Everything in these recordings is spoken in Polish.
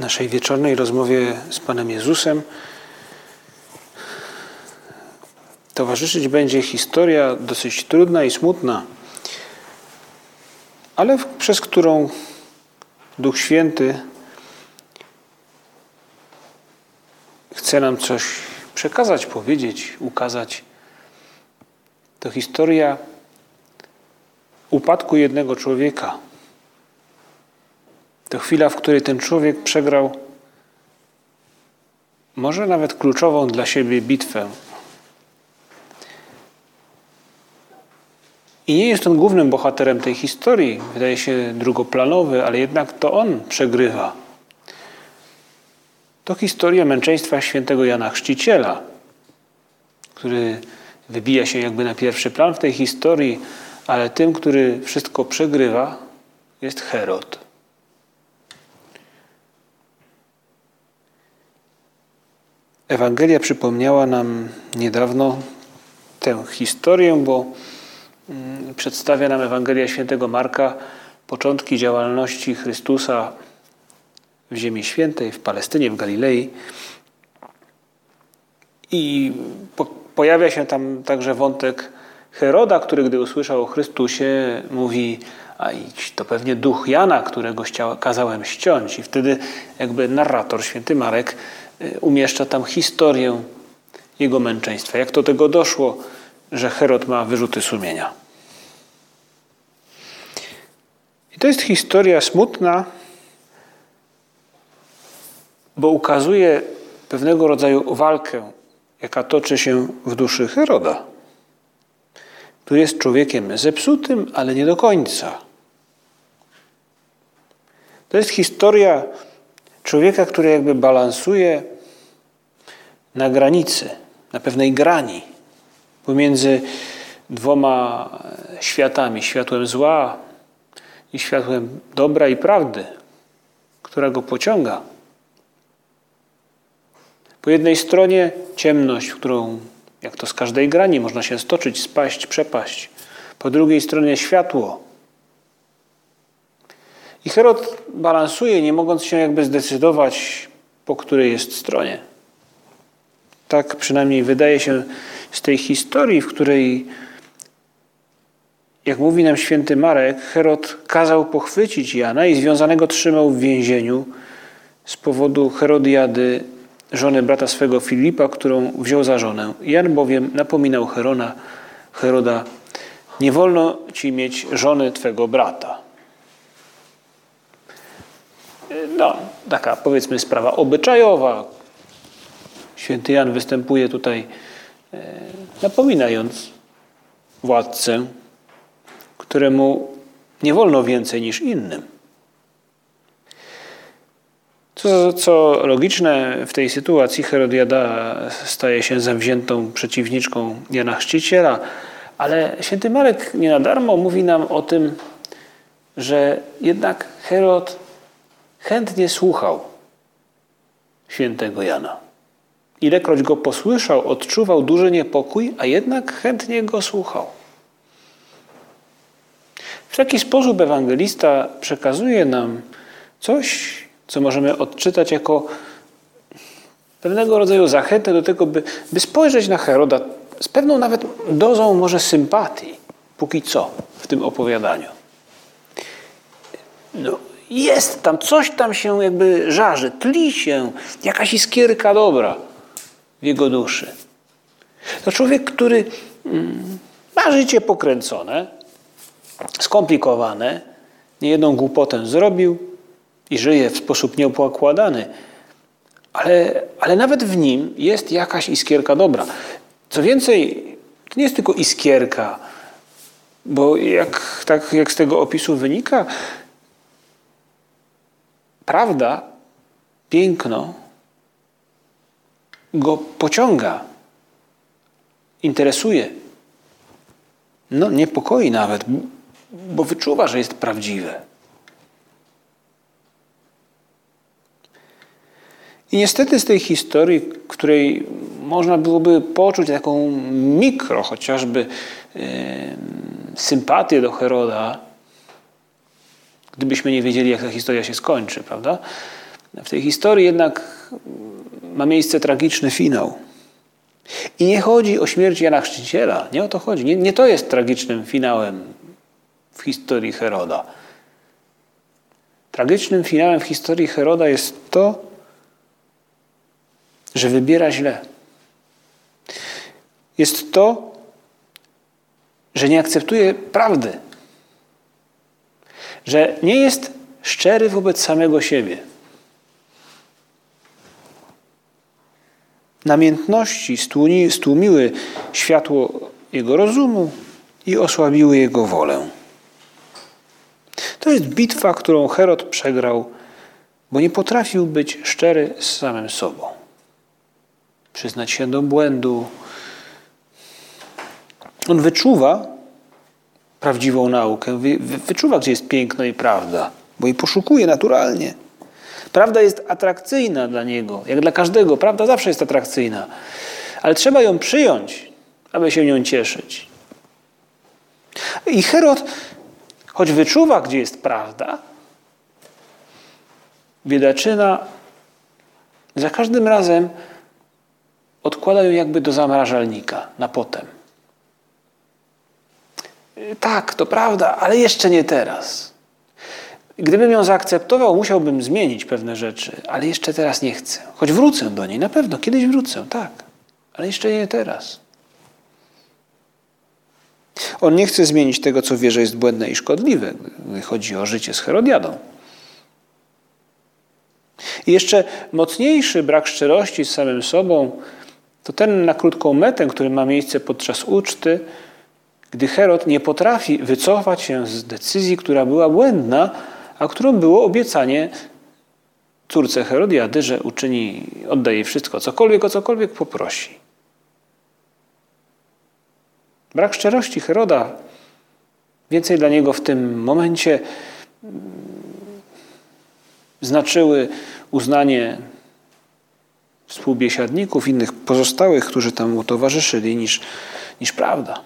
naszej wieczornej rozmowie z Panem Jezusem towarzyszyć będzie historia dosyć trudna i smutna, ale przez którą Duch Święty chce nam coś przekazać, powiedzieć, ukazać. To historia upadku jednego człowieka. To chwila, w której ten człowiek przegrał może nawet kluczową dla siebie bitwę. I nie jest on głównym bohaterem tej historii, wydaje się drugoplanowy, ale jednak to on przegrywa. To historia męczeństwa świętego Jana Chrzciciela, który wybija się jakby na pierwszy plan w tej historii, ale tym, który wszystko przegrywa, jest Herod. Ewangelia przypomniała nam niedawno tę historię, bo mm, przedstawia nam Ewangelia świętego Marka początki działalności Chrystusa w Ziemi Świętej, w Palestynie, w Galilei. I po, pojawia się tam także wątek Heroda, który gdy usłyszał o Chrystusie, mówi, a idź, to pewnie duch Jana, którego kazałem ściąć. I wtedy jakby narrator, święty Marek, umieszcza tam historię jego męczeństwa. Jak do tego doszło, że Herod ma wyrzuty sumienia. I to jest historia smutna, bo ukazuje pewnego rodzaju walkę, jaka toczy się w duszy Heroda, który jest człowiekiem zepsutym, ale nie do końca. To jest historia człowieka, który jakby balansuje na granicy, na pewnej grani pomiędzy dwoma światami światłem zła i światłem dobra i prawdy, która go pociąga. Po jednej stronie ciemność, w którą, jak to z każdej grani, można się stoczyć, spaść, przepaść. Po drugiej stronie światło. I Herod balansuje, nie mogąc się jakby zdecydować, po której jest stronie. Tak przynajmniej wydaje się z tej historii, w której, jak mówi nam święty Marek, Herod kazał pochwycić Jana i związanego trzymał w więzieniu z powodu Herodiady, żony brata swego Filipa, którą wziął za żonę. Jan bowiem napominał Herona, Heroda, nie wolno ci mieć żony twego brata. No, taka powiedzmy sprawa obyczajowa. Święty Jan występuje tutaj e, napominając władcę, któremu nie wolno więcej niż innym. Co, co logiczne, w tej sytuacji Herodiada staje się zawziętą przeciwniczką Jana Chrzciciela, ale święty Marek nie na darmo mówi nam o tym, że jednak Herod chętnie słuchał świętego Jana. Ilekroć go posłyszał, odczuwał duży niepokój, a jednak chętnie go słuchał. W taki sposób ewangelista przekazuje nam coś, co możemy odczytać jako pewnego rodzaju zachętę do tego, by, by spojrzeć na Heroda z pewną nawet dozą może sympatii, póki co w tym opowiadaniu. No, jest tam, coś tam się jakby żarzy, tli się, jakaś iskierka dobra w jego duszy. To człowiek, który mm, ma życie pokręcone, skomplikowane, niejedną głupotę zrobił i żyje w sposób nieopłakładany, ale, ale nawet w nim jest jakaś iskierka dobra. Co więcej, to nie jest tylko iskierka, bo jak, tak jak z tego opisu wynika, prawda piękno go pociąga, interesuje. No, niepokoi nawet, bo wyczuwa, że jest prawdziwe. I niestety z tej historii, której można byłoby poczuć taką mikro chociażby sympatię do Heroda, gdybyśmy nie wiedzieli, jak ta historia się skończy, prawda? W tej historii jednak ma miejsce tragiczny finał. I nie chodzi o śmierć Jana Chrzciciela, nie o to chodzi. Nie, nie to jest tragicznym finałem w historii Heroda. Tragicznym finałem w historii Heroda jest to, że wybiera źle. Jest to, że nie akceptuje prawdy, że nie jest szczery wobec samego siebie. Namiętności stłumiły światło jego rozumu i osłabiły jego wolę. To jest bitwa, którą Herod przegrał, bo nie potrafił być szczery z samym sobą. Przyznać się do błędu. On wyczuwa prawdziwą naukę, wyczuwa, gdzie jest piękno i prawda, bo jej poszukuje naturalnie. Prawda jest atrakcyjna dla niego, jak dla każdego. Prawda zawsze jest atrakcyjna, ale trzeba ją przyjąć, aby się nią cieszyć. I Herod, choć wyczuwa, gdzie jest prawda, biedaczyna za każdym razem odkłada ją jakby do zamrażalnika na potem. Tak, to prawda, ale jeszcze nie teraz. Gdybym ją zaakceptował, musiałbym zmienić pewne rzeczy, ale jeszcze teraz nie chcę. Choć wrócę do niej, na pewno, kiedyś wrócę, tak, ale jeszcze nie teraz. On nie chce zmienić tego, co wie, że jest błędne i szkodliwe, gdy chodzi o życie z Herodiadą. I jeszcze mocniejszy brak szczerości z samym sobą to ten na krótką metę, który ma miejsce podczas uczty, gdy Herod nie potrafi wycofać się z decyzji, która była błędna, a którą było obiecanie córce Herodiady, że uczyni, odda jej wszystko, cokolwiek o cokolwiek poprosi. Brak szczerości Heroda więcej dla niego w tym momencie znaczyły uznanie współbiesiadników, innych pozostałych, którzy tam mu towarzyszyli, niż, niż prawda.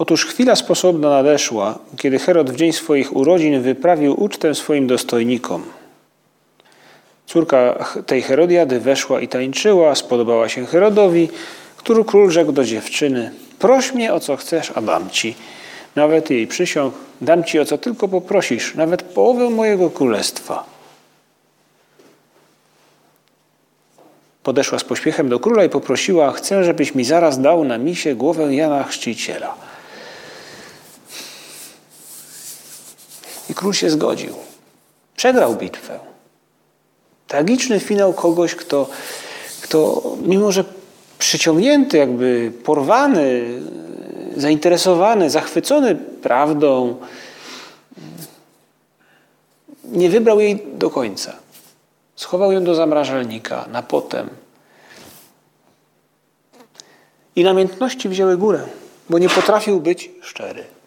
Otóż chwila sposobna nadeszła, kiedy Herod w dzień swoich urodzin wyprawił ucztę swoim dostojnikom. Córka tej Herodiady weszła i tańczyła, spodobała się Herodowi, który król rzekł do dziewczyny: Proś mnie o co chcesz, a dam ci. Nawet jej przysiąg, dam ci o co tylko poprosisz, nawet połowę mojego królestwa. Podeszła z pośpiechem do króla i poprosiła: Chcę, żebyś mi zaraz dał na misie głowę Jana Chrzciciela. Król się zgodził. Przegrał bitwę. Tragiczny finał kogoś, kto, kto mimo że przyciągnięty, jakby porwany, zainteresowany, zachwycony prawdą, nie wybrał jej do końca. Schował ją do zamrażalnika na potem. I namiętności wzięły górę, bo nie potrafił być szczery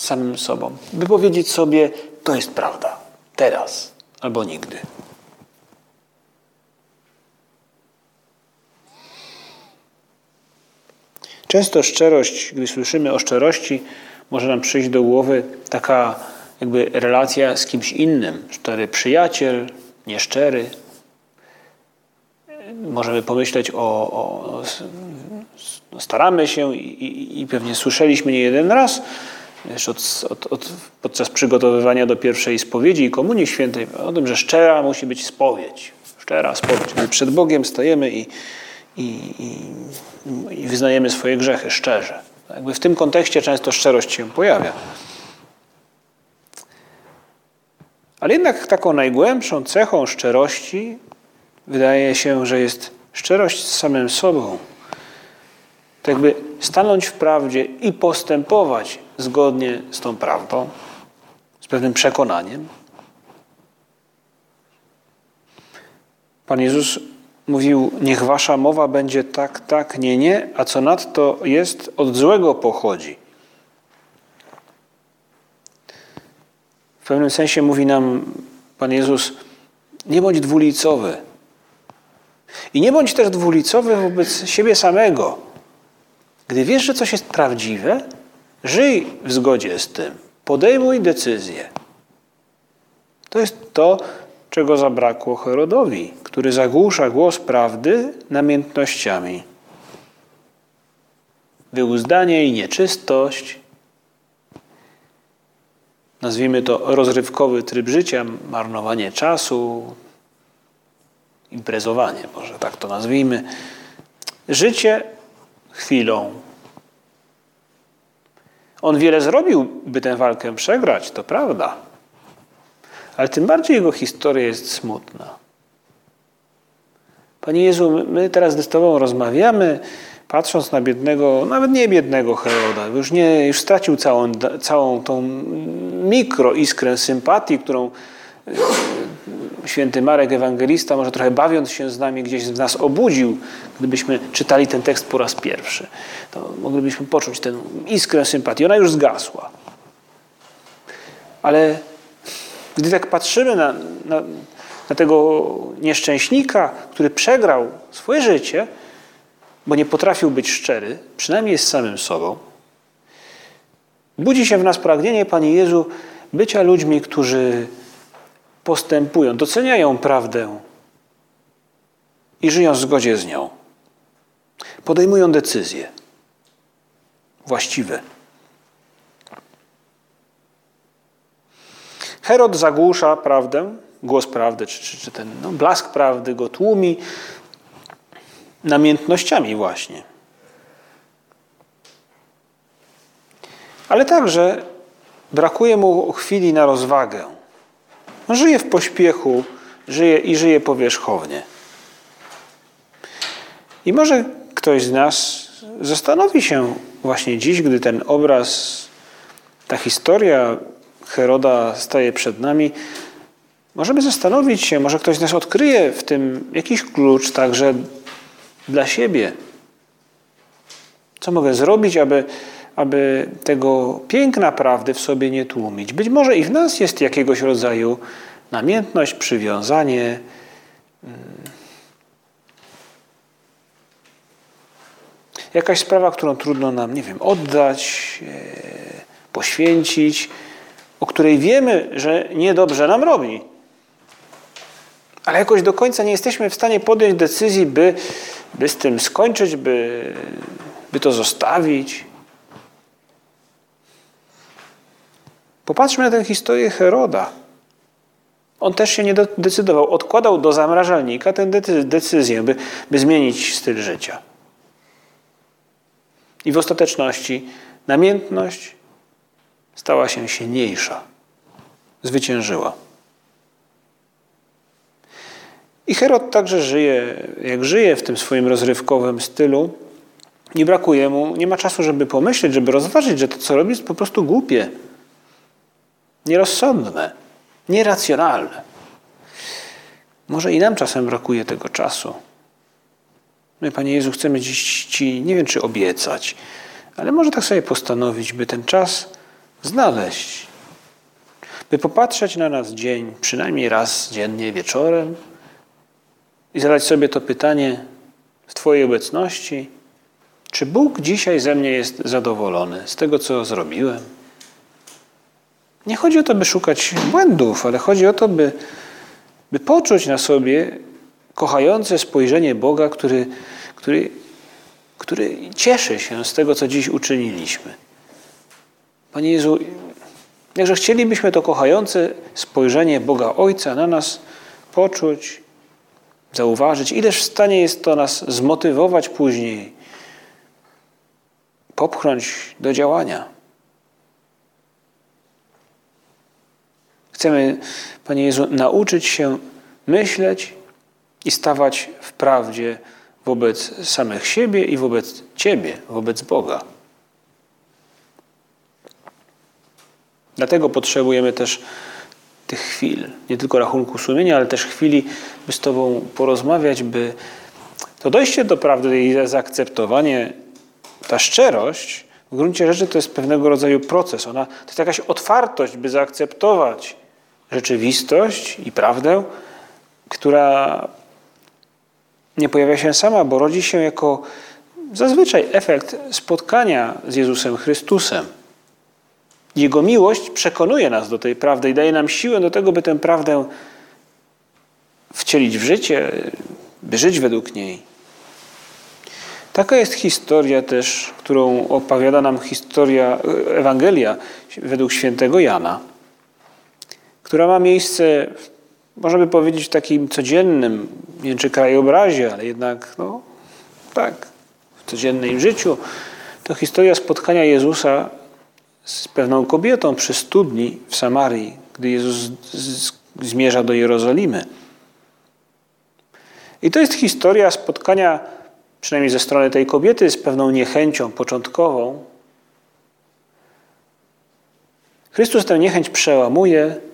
samym sobą, by powiedzieć sobie: To jest prawda, teraz albo nigdy. Często szczerość, gdy słyszymy o szczerości, może nam przyjść do głowy taka jakby relacja z kimś innym. Szczery przyjaciel, nieszczery. Możemy pomyśleć o, o, staramy się i, i, i, pewnie słyszeliśmy nie jeden raz, od, od, od, podczas przygotowywania do pierwszej spowiedzi i Komunii Świętej, o tym, że szczera musi być spowiedź. Szczera spowiedź. My przed Bogiem stajemy i, i, i wyznajemy swoje grzechy szczerze. Jakby w tym kontekście często szczerość się pojawia. Ale jednak taką najgłębszą cechą szczerości wydaje się, że jest szczerość z samym sobą. Jakby stanąć w prawdzie i postępować zgodnie z tą prawdą, z pewnym przekonaniem. Pan Jezus mówił: Niech wasza mowa będzie tak, tak, nie, nie, a co nadto jest, od złego pochodzi. W pewnym sensie mówi nam Pan Jezus: Nie bądź dwulicowy. I nie bądź też dwulicowy wobec siebie samego. Gdy wiesz, że coś jest prawdziwe, żyj w zgodzie z tym. Podejmuj decyzję. To jest to, czego zabrakło Herodowi, który zagłusza głos prawdy namiętnościami. Wyuzdanie i nieczystość, nazwijmy to rozrywkowy tryb życia, marnowanie czasu, imprezowanie, może tak to nazwijmy. Życie chwilą. On wiele zrobił, by tę walkę przegrać, to prawda. Ale tym bardziej jego historia jest smutna. Panie Jezu, my teraz z Tobą rozmawiamy, patrząc na biednego, nawet nie biednego Heroda, już, nie, już stracił całą, całą tą mikroiskrę sympatii, którą święty Marek Ewangelista, może trochę bawiąc się z nami, gdzieś w nas obudził, gdybyśmy czytali ten tekst po raz pierwszy. To moglibyśmy poczuć tę iskrę sympatii. Ona już zgasła. Ale gdy tak patrzymy na, na, na tego nieszczęśnika, który przegrał swoje życie, bo nie potrafił być szczery, przynajmniej z samym sobą, budzi się w nas pragnienie, Panie Jezu, bycia ludźmi, którzy postępują, doceniają prawdę i żyją w zgodzie z nią. Podejmują decyzje właściwe. Herod zagłusza prawdę, głos prawdy, czy, czy, czy ten no, blask prawdy go tłumi namiętnościami właśnie. Ale także brakuje mu chwili na rozwagę. On żyje w pośpiechu, żyje i żyje powierzchownie. I może ktoś z nas zastanowi się właśnie dziś, gdy ten obraz, ta historia Heroda staje przed nami, możemy zastanowić się, może ktoś z nas odkryje w tym jakiś klucz także dla siebie. Co mogę zrobić, aby, aby tego piękna prawdy w sobie nie tłumić? Być może i w nas jest jakiegoś rodzaju namiętność, przywiązanie. Mm, jakaś sprawa, którą trudno nam, nie wiem, oddać, e, poświęcić o której wiemy, że niedobrze nam robi. Ale jakoś do końca nie jesteśmy w stanie podjąć decyzji, by, by z tym skończyć, by, by to zostawić. Popatrzmy na tę historię Heroda. On też się nie decydował. Odkładał do zamrażalnika tę decyzję, by, by zmienić styl życia. I w ostateczności namiętność stała się silniejsza, zwyciężyła. I Herod także żyje, jak żyje w tym swoim rozrywkowym stylu, nie brakuje mu, nie ma czasu, żeby pomyśleć, żeby rozważyć, że to, co robi, jest po prostu głupie, nierozsądne, nieracjonalne. Może i nam czasem brakuje tego czasu. My, Panie Jezu, chcemy dziś Ci, nie wiem czy obiecać, ale może tak sobie postanowić, by ten czas znaleźć, by popatrzeć na nas dzień, przynajmniej raz dziennie wieczorem i zadać sobie to pytanie w Twojej obecności, czy Bóg dzisiaj ze mnie jest zadowolony z tego, co zrobiłem? Nie chodzi o to, by szukać błędów, ale chodzi o to, by, by poczuć na sobie kochające spojrzenie Boga, który, który, który cieszy się z tego, co dziś uczyniliśmy. Panie Jezu, jakże chcielibyśmy to kochające spojrzenie Boga Ojca na nas poczuć, zauważyć, ileż w stanie jest to nas zmotywować później, popchnąć do działania. Chcemy, Panie Jezu, nauczyć się myśleć i stawać w prawdzie wobec samych siebie i wobec Ciebie, wobec Boga. Dlatego potrzebujemy też tych chwil, nie tylko rachunku sumienia, ale też chwili, by z Tobą porozmawiać, by to dojście do prawdy i zaakceptowanie, ta szczerość, w gruncie rzeczy to jest pewnego rodzaju proces. Ona, to jest jakaś otwartość, by zaakceptować rzeczywistość i prawdę, która nie pojawia się sama, bo rodzi się jako zazwyczaj efekt spotkania z Jezusem Chrystusem. Jego miłość przekonuje nas do tej prawdy i daje nam siłę do tego, by tę prawdę wcielić w życie, by żyć według niej. Taka jest historia też, którą opowiada nam historia Ewangelia według świętego Jana, która ma miejsce, można by powiedzieć, w takim codziennym, nie wiem czy krajobrazie, ale jednak, no tak, w codziennym życiu. To historia spotkania Jezusa z pewną kobietą przy studni w Samarii, gdy Jezus zmierza do Jerozolimy. I to jest historia spotkania, przynajmniej ze strony tej kobiety, z pewną niechęcią początkową. Chrystus tę niechęć przełamuje.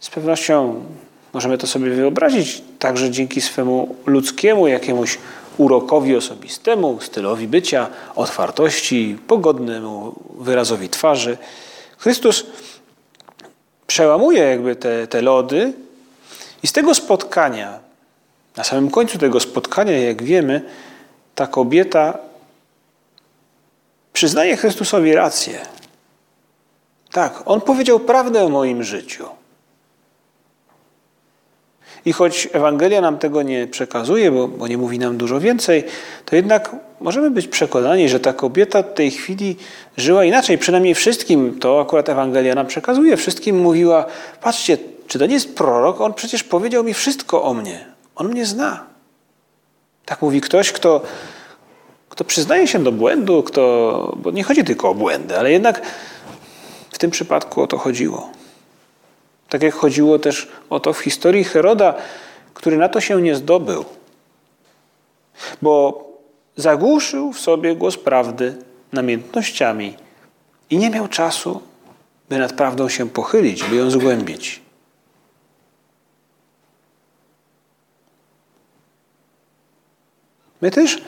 Z pewnością możemy to sobie wyobrazić także dzięki swemu ludzkiemu jakiemuś urokowi osobistemu, stylowi bycia, otwartości, pogodnemu wyrazowi twarzy. Chrystus przełamuje jakby te, te lody i z tego spotkania, na samym końcu tego spotkania, jak wiemy, ta kobieta przyznaje Chrystusowi rację. Tak, on powiedział prawdę o moim życiu. I choć Ewangelia nam tego nie przekazuje, bo, bo, nie mówi nam dużo więcej, to jednak możemy być przekonani, że ta kobieta w tej chwili żyła inaczej. Przynajmniej wszystkim, to akurat Ewangelia nam przekazuje, wszystkim mówiła: Patrzcie, czy to nie jest prorok? On przecież powiedział mi wszystko o mnie. On mnie zna. Tak mówi ktoś, kto, kto przyznaje się do błędu, kto, bo nie chodzi tylko o błędy, ale jednak w tym przypadku o to chodziło. Tak jak chodziło też o to w historii Heroda, który na to się nie zdobył. Bo zagłuszył w sobie głos prawdy namiętnościami i nie miał czasu, by nad prawdą się pochylić, by ją zgłębić. My też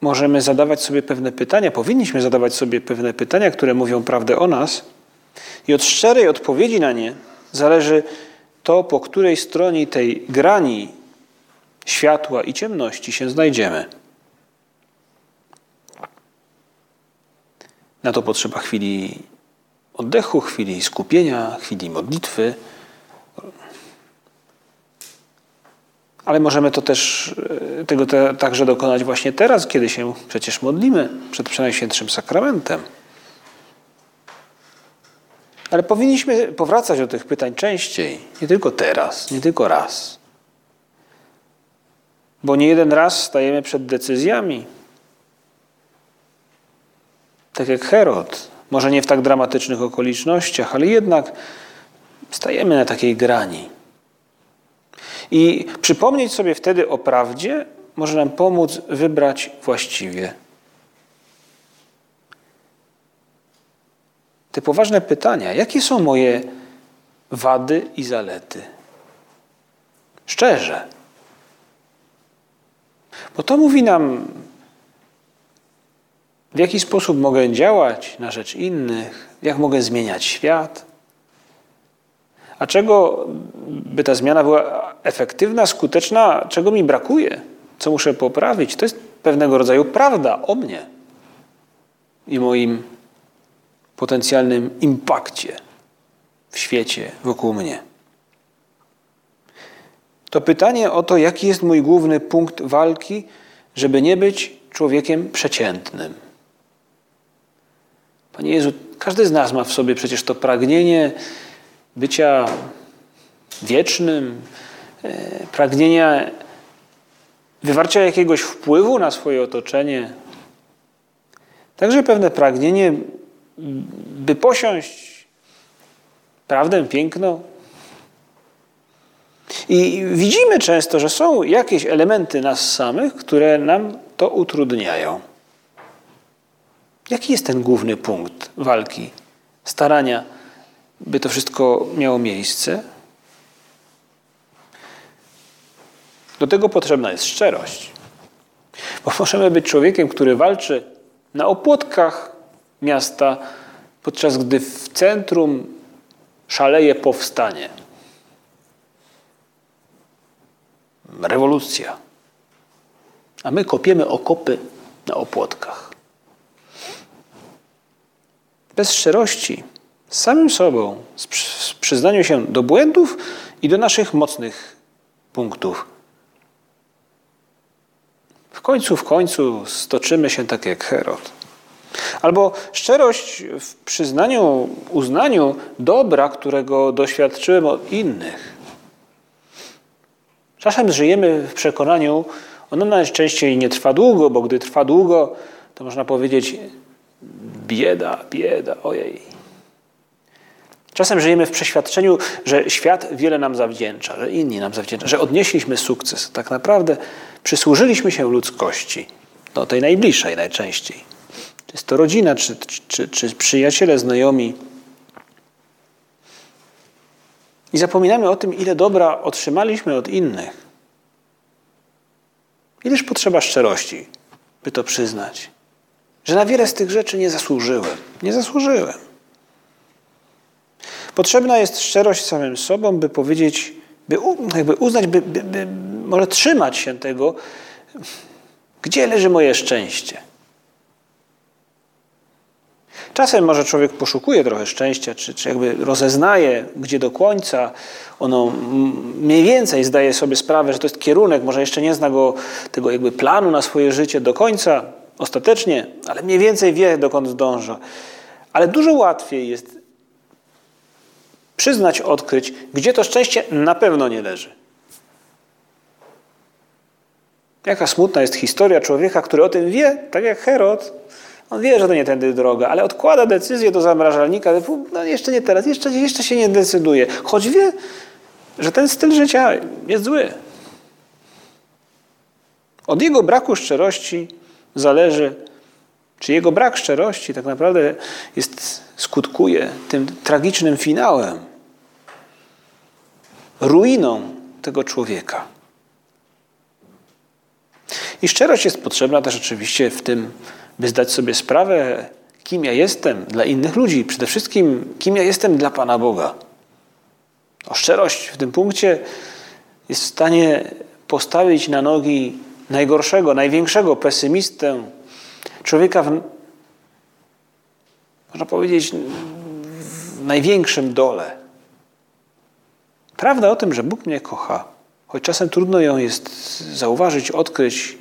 możemy zadawać sobie pewne pytania, powinniśmy zadawać sobie pewne pytania, które mówią prawdę o nas i od szczerej odpowiedzi na nie zależy to, po której stronie tej grani światła i ciemności się znajdziemy. Na to potrzeba chwili oddechu, chwili skupienia, chwili modlitwy. Ale możemy to też, tego te, także dokonać właśnie teraz, kiedy się przecież modlimy przed Przenajświętszym Sakramentem. Ale powinniśmy powracać do tych pytań częściej, nie tylko teraz, nie tylko raz. Bo nie jeden raz stajemy przed decyzjami. Tak jak Herod, może nie w tak dramatycznych okolicznościach, ale jednak stajemy na takiej grani. I przypomnieć sobie wtedy o prawdzie może nam pomóc wybrać właściwie. Te poważne pytania: jakie są moje wady i zalety? Szczerze. Bo to mówi nam, w jaki sposób mogę działać na rzecz innych, jak mogę zmieniać świat. A czego, by ta zmiana była efektywna, skuteczna, czego mi brakuje, co muszę poprawić, to jest pewnego rodzaju prawda o mnie i moim potencjalnym impakcie w świecie wokół mnie. To pytanie o to, jaki jest mój główny punkt walki, żeby nie być człowiekiem przeciętnym. Panie Jezu, każdy z nas ma w sobie przecież to pragnienie bycia wiecznym, e, pragnienia wywarcia jakiegoś wpływu na swoje otoczenie. Także pewne pragnienie by posiąść prawdę, piękno, I widzimy często, że są jakieś elementy nas samych, które nam to utrudniają. Jaki jest ten główny punkt walki, starania, by to wszystko miało miejsce? Do tego potrzebna jest szczerość. Bo możemy być człowiekiem, który walczy na opłotkach miasta, podczas gdy w centrum szaleje powstanie. Rewolucja. A my kopiemy okopy na opłotkach. Bez szczerości, z samym sobą, z przyznaniu się do błędów i do naszych mocnych punktów. W końcu, w końcu stoczymy się tak jak Herod. Albo szczerość w przyznaniu, uznaniu dobra, którego doświadczyłem od innych. Czasem żyjemy w przekonaniu, ono najczęściej nie trwa długo, bo gdy trwa długo, to można powiedzieć bieda, bieda, ojej. Czasem żyjemy w przeświadczeniu, że świat wiele nam zawdzięcza, że inni nam zawdzięczają, że odnieśliśmy sukces. Tak naprawdę przysłużyliśmy się ludzkości, no tej najbliższej najczęściej. Czy jest to rodzina, czy, czy, czy przyjaciele, znajomi. I zapominamy o tym, ile dobra otrzymaliśmy od innych. Ileż potrzeba szczerości, by to przyznać, że na wiele z tych rzeczy nie zasłużyłem. Nie zasłużyłem. Potrzebna jest szczerość samym sobą, by powiedzieć, by jakby uznać, by, by, by może trzymać się tego, gdzie leży moje szczęście. Czasem może człowiek poszukuje trochę szczęścia, czy, czy jakby rozeznaje, gdzie do końca ono mniej więcej zdaje sobie sprawę, że to jest kierunek, może jeszcze nie zna go, tego jakby planu na swoje życie do końca, ostatecznie, ale mniej więcej wie, dokąd zdąża. Ale dużo łatwiej jest przyznać, odkryć, gdzie to szczęście na pewno nie leży. Jaka smutna jest historia człowieka, który o tym wie, tak jak Herod, on wie, że to nie tędy droga, ale odkłada decyzję do zamrażalnika. No jeszcze nie teraz, jeszcze, jeszcze się nie decyduje. Choć wie, że ten styl życia jest zły. Od jego braku szczerości zależy, czy jego brak szczerości tak naprawdę jest, skutkuje tym tragicznym finałem, ruiną tego człowieka. I szczerość jest potrzebna też oczywiście w tym, by zdać sobie sprawę, kim ja jestem dla innych ludzi, przede wszystkim kim ja jestem dla Pana Boga. O szczerość w tym punkcie jest w stanie postawić na nogi najgorszego, największego pesymistę, człowieka w, można powiedzieć, w największym dole. Prawda o tym, że Bóg mnie kocha, choć czasem trudno ją jest zauważyć, odkryć,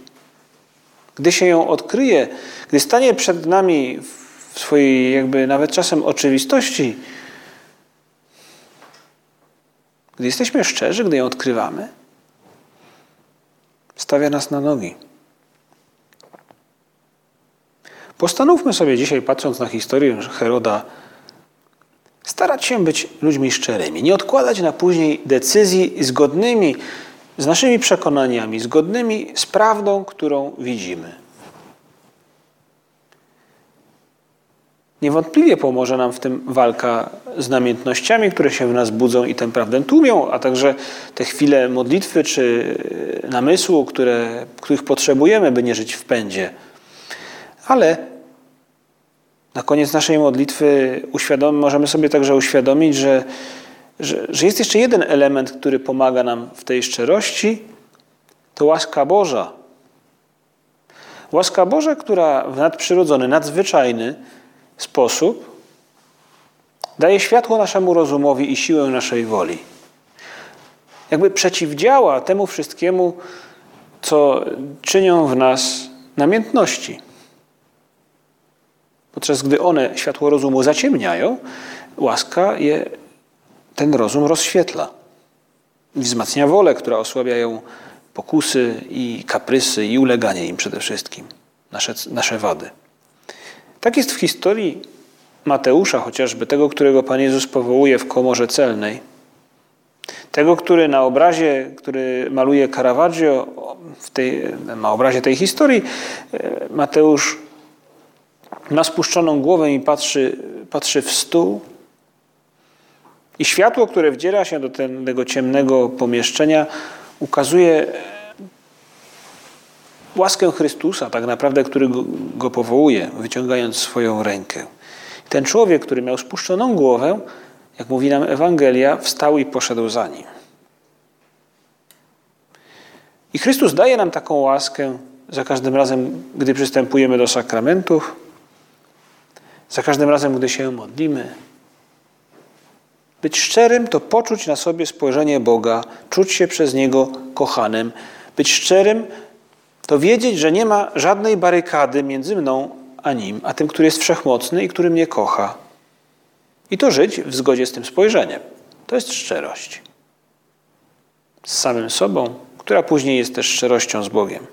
gdy się ją odkryje, gdy stanie przed nami w swojej jakby nawet czasem oczywistości, gdy jesteśmy szczerzy, gdy ją odkrywamy, stawia nas na nogi. Postanówmy sobie dzisiaj, patrząc na historię Heroda, starać się być ludźmi szczerymi, nie odkładać na później decyzji zgodnymi z naszymi przekonaniami, zgodnymi z prawdą, którą widzimy. Niewątpliwie pomoże nam w tym walka z namiętnościami, które się w nas budzą i tę prawdę tłumią, a także te chwile modlitwy czy namysłu, które, których potrzebujemy, by nie żyć w pędzie. Ale na koniec naszej modlitwy możemy sobie także uświadomić, że, że, że jest jeszcze jeden element, który pomaga nam w tej szczerości, to łaska Boża. Łaska Boża, która w nadprzyrodzony, nadzwyczajny sposób daje światło naszemu rozumowi i siłę naszej woli. Jakby przeciwdziała temu wszystkiemu, co czynią w nas namiętności. Podczas gdy one światło rozumu zaciemniają, łaska je, ten rozum rozświetla wzmacnia wolę, która osłabiają pokusy i kaprysy i uleganie im przede wszystkim, nasze, nasze wady. Tak jest w historii Mateusza chociażby, tego, którego Pan Jezus powołuje w komorze celnej. Tego, który na obrazie, który maluje Caravaggio, w tej, na obrazie tej historii, e, Mateusz ma spuszczoną głowę i patrzy, patrzy w stół. I światło, które wdziera się do tego ciemnego pomieszczenia, ukazuje łaskę Chrystusa, tak naprawdę, który go, powołuje, wyciągając swoją rękę. Ten człowiek, który miał spuszczoną głowę, jak mówi nam Ewangelia, wstał i poszedł za nim. I Chrystus daje nam taką łaskę za każdym razem, gdy przystępujemy do sakramentów, za każdym razem, gdy się modlimy. Być szczerym to poczuć na sobie spojrzenie Boga, czuć się przez Niego kochanym. Być szczerym to wiedzieć, że nie ma żadnej barykady między mną a Nim, a tym, który jest wszechmocny i który mnie kocha. I to żyć w zgodzie z tym spojrzeniem. To jest szczerość. Z samym sobą, która później jest też szczerością z Bogiem.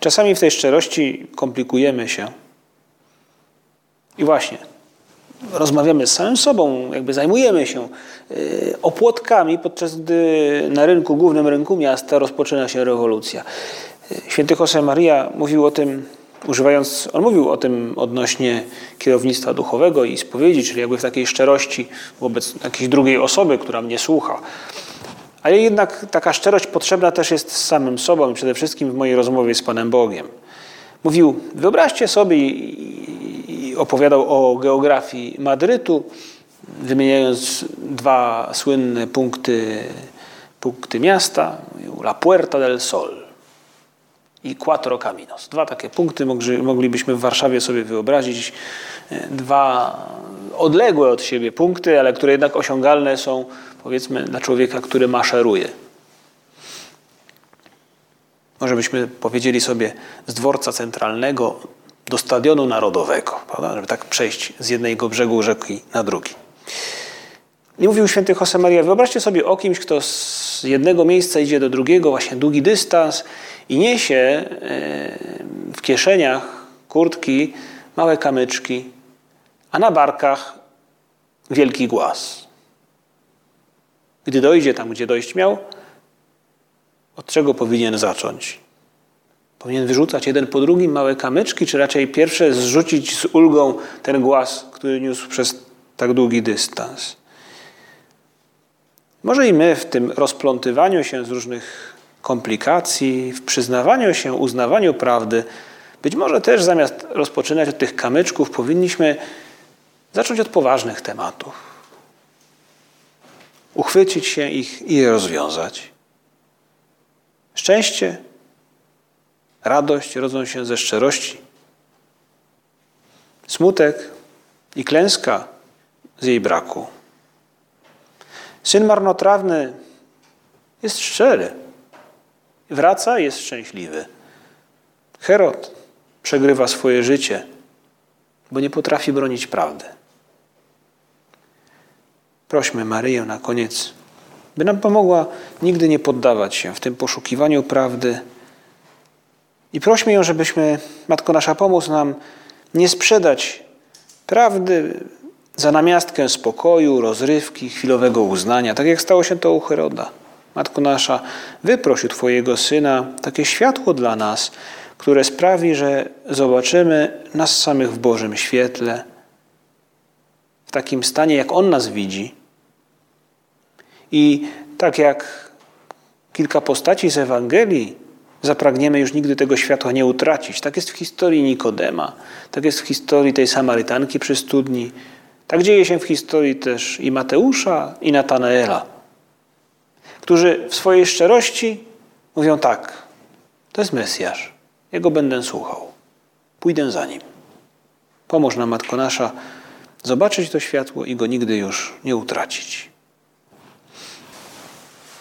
Czasami w tej szczerości komplikujemy się. I właśnie, rozmawiamy z samym sobą, jakby zajmujemy się y, opłotkami, podczas gdy na rynku, głównym rynku miasta rozpoczyna się rewolucja. Y, święty Jose Maria mówił o tym, używając, on mówił o tym odnośnie kierownictwa duchowego i spowiedzi, czyli jakby w takiej szczerości wobec jakiejś drugiej osoby, która mnie słucha. Ale jednak taka szczerość potrzebna też jest z samym sobą przede wszystkim w mojej rozmowie z Panem Bogiem. Mówił, wyobraźcie sobie opowiadał o geografii Madrytu, wymieniając dwa słynne punkty, punkty miasta, La Puerta del Sol i Quattro Caminos. Dwa takie punkty moglibyśmy w Warszawie sobie wyobrazić. Dwa odległe od siebie punkty, ale które jednak osiągalne są powiedzmy dla człowieka, który maszeruje. Może byśmy powiedzieli sobie z dworca centralnego do stadionu narodowego, prawda? żeby tak przejść z jednego brzegu rzeki na drugi. I mówił święty Josemaria, wyobraźcie sobie o kimś, kto z jednego miejsca idzie do drugiego, właśnie długi dystans i niesie e, w kieszeniach kurtki małe kamyczki, a na barkach wielki głaz. Gdy dojdzie tam, gdzie dojść miał, od czego powinien zacząć? Powinien wyrzucać jeden po drugim małe kamyczki, czy raczej pierwsze zrzucić z ulgą ten głaz, który niósł przez tak długi dystans? Może i my w tym rozplątywaniu się z różnych komplikacji, w przyznawaniu się, uznawaniu prawdy, być może też zamiast rozpoczynać od tych kamyczków, powinniśmy zacząć od poważnych tematów. Uchwycić się ich i je rozwiązać. Szczęście, radość rodzą się ze szczerości. Smutek i klęska z jej braku. Syn marnotrawny jest szczery. Wraca, jest szczęśliwy. Herod przegrywa swoje życie, bo nie potrafi bronić prawdy. Prośmy Maryję na koniec by nam pomogła nigdy nie poddawać się w tym poszukiwaniu prawdy. I prośmy ją, żebyśmy, Matko Nasza, pomóc nam nie sprzedać prawdy za namiastkę spokoju, rozrywki, chwilowego uznania, tak jak stało się to u Heroda. Matko Nasza, wyproś Twojego Syna takie światło dla nas, które sprawi, że zobaczymy nas samych w Bożym świetle, w takim stanie, jak On nas widzi, i tak jak kilka postaci z Ewangelii, zapragniemy już nigdy tego światła nie utracić. Tak jest w historii Nikodema, tak jest w historii tej Samarytanki przy studni, tak dzieje się w historii też i Mateusza, i Natanaela, którzy w swojej szczerości mówią tak, to jest Mesjasz, Jego będę słuchał, pójdę za Nim. Pomóż nam, Matko Nasza, zobaczyć to światło i go nigdy już nie utracić.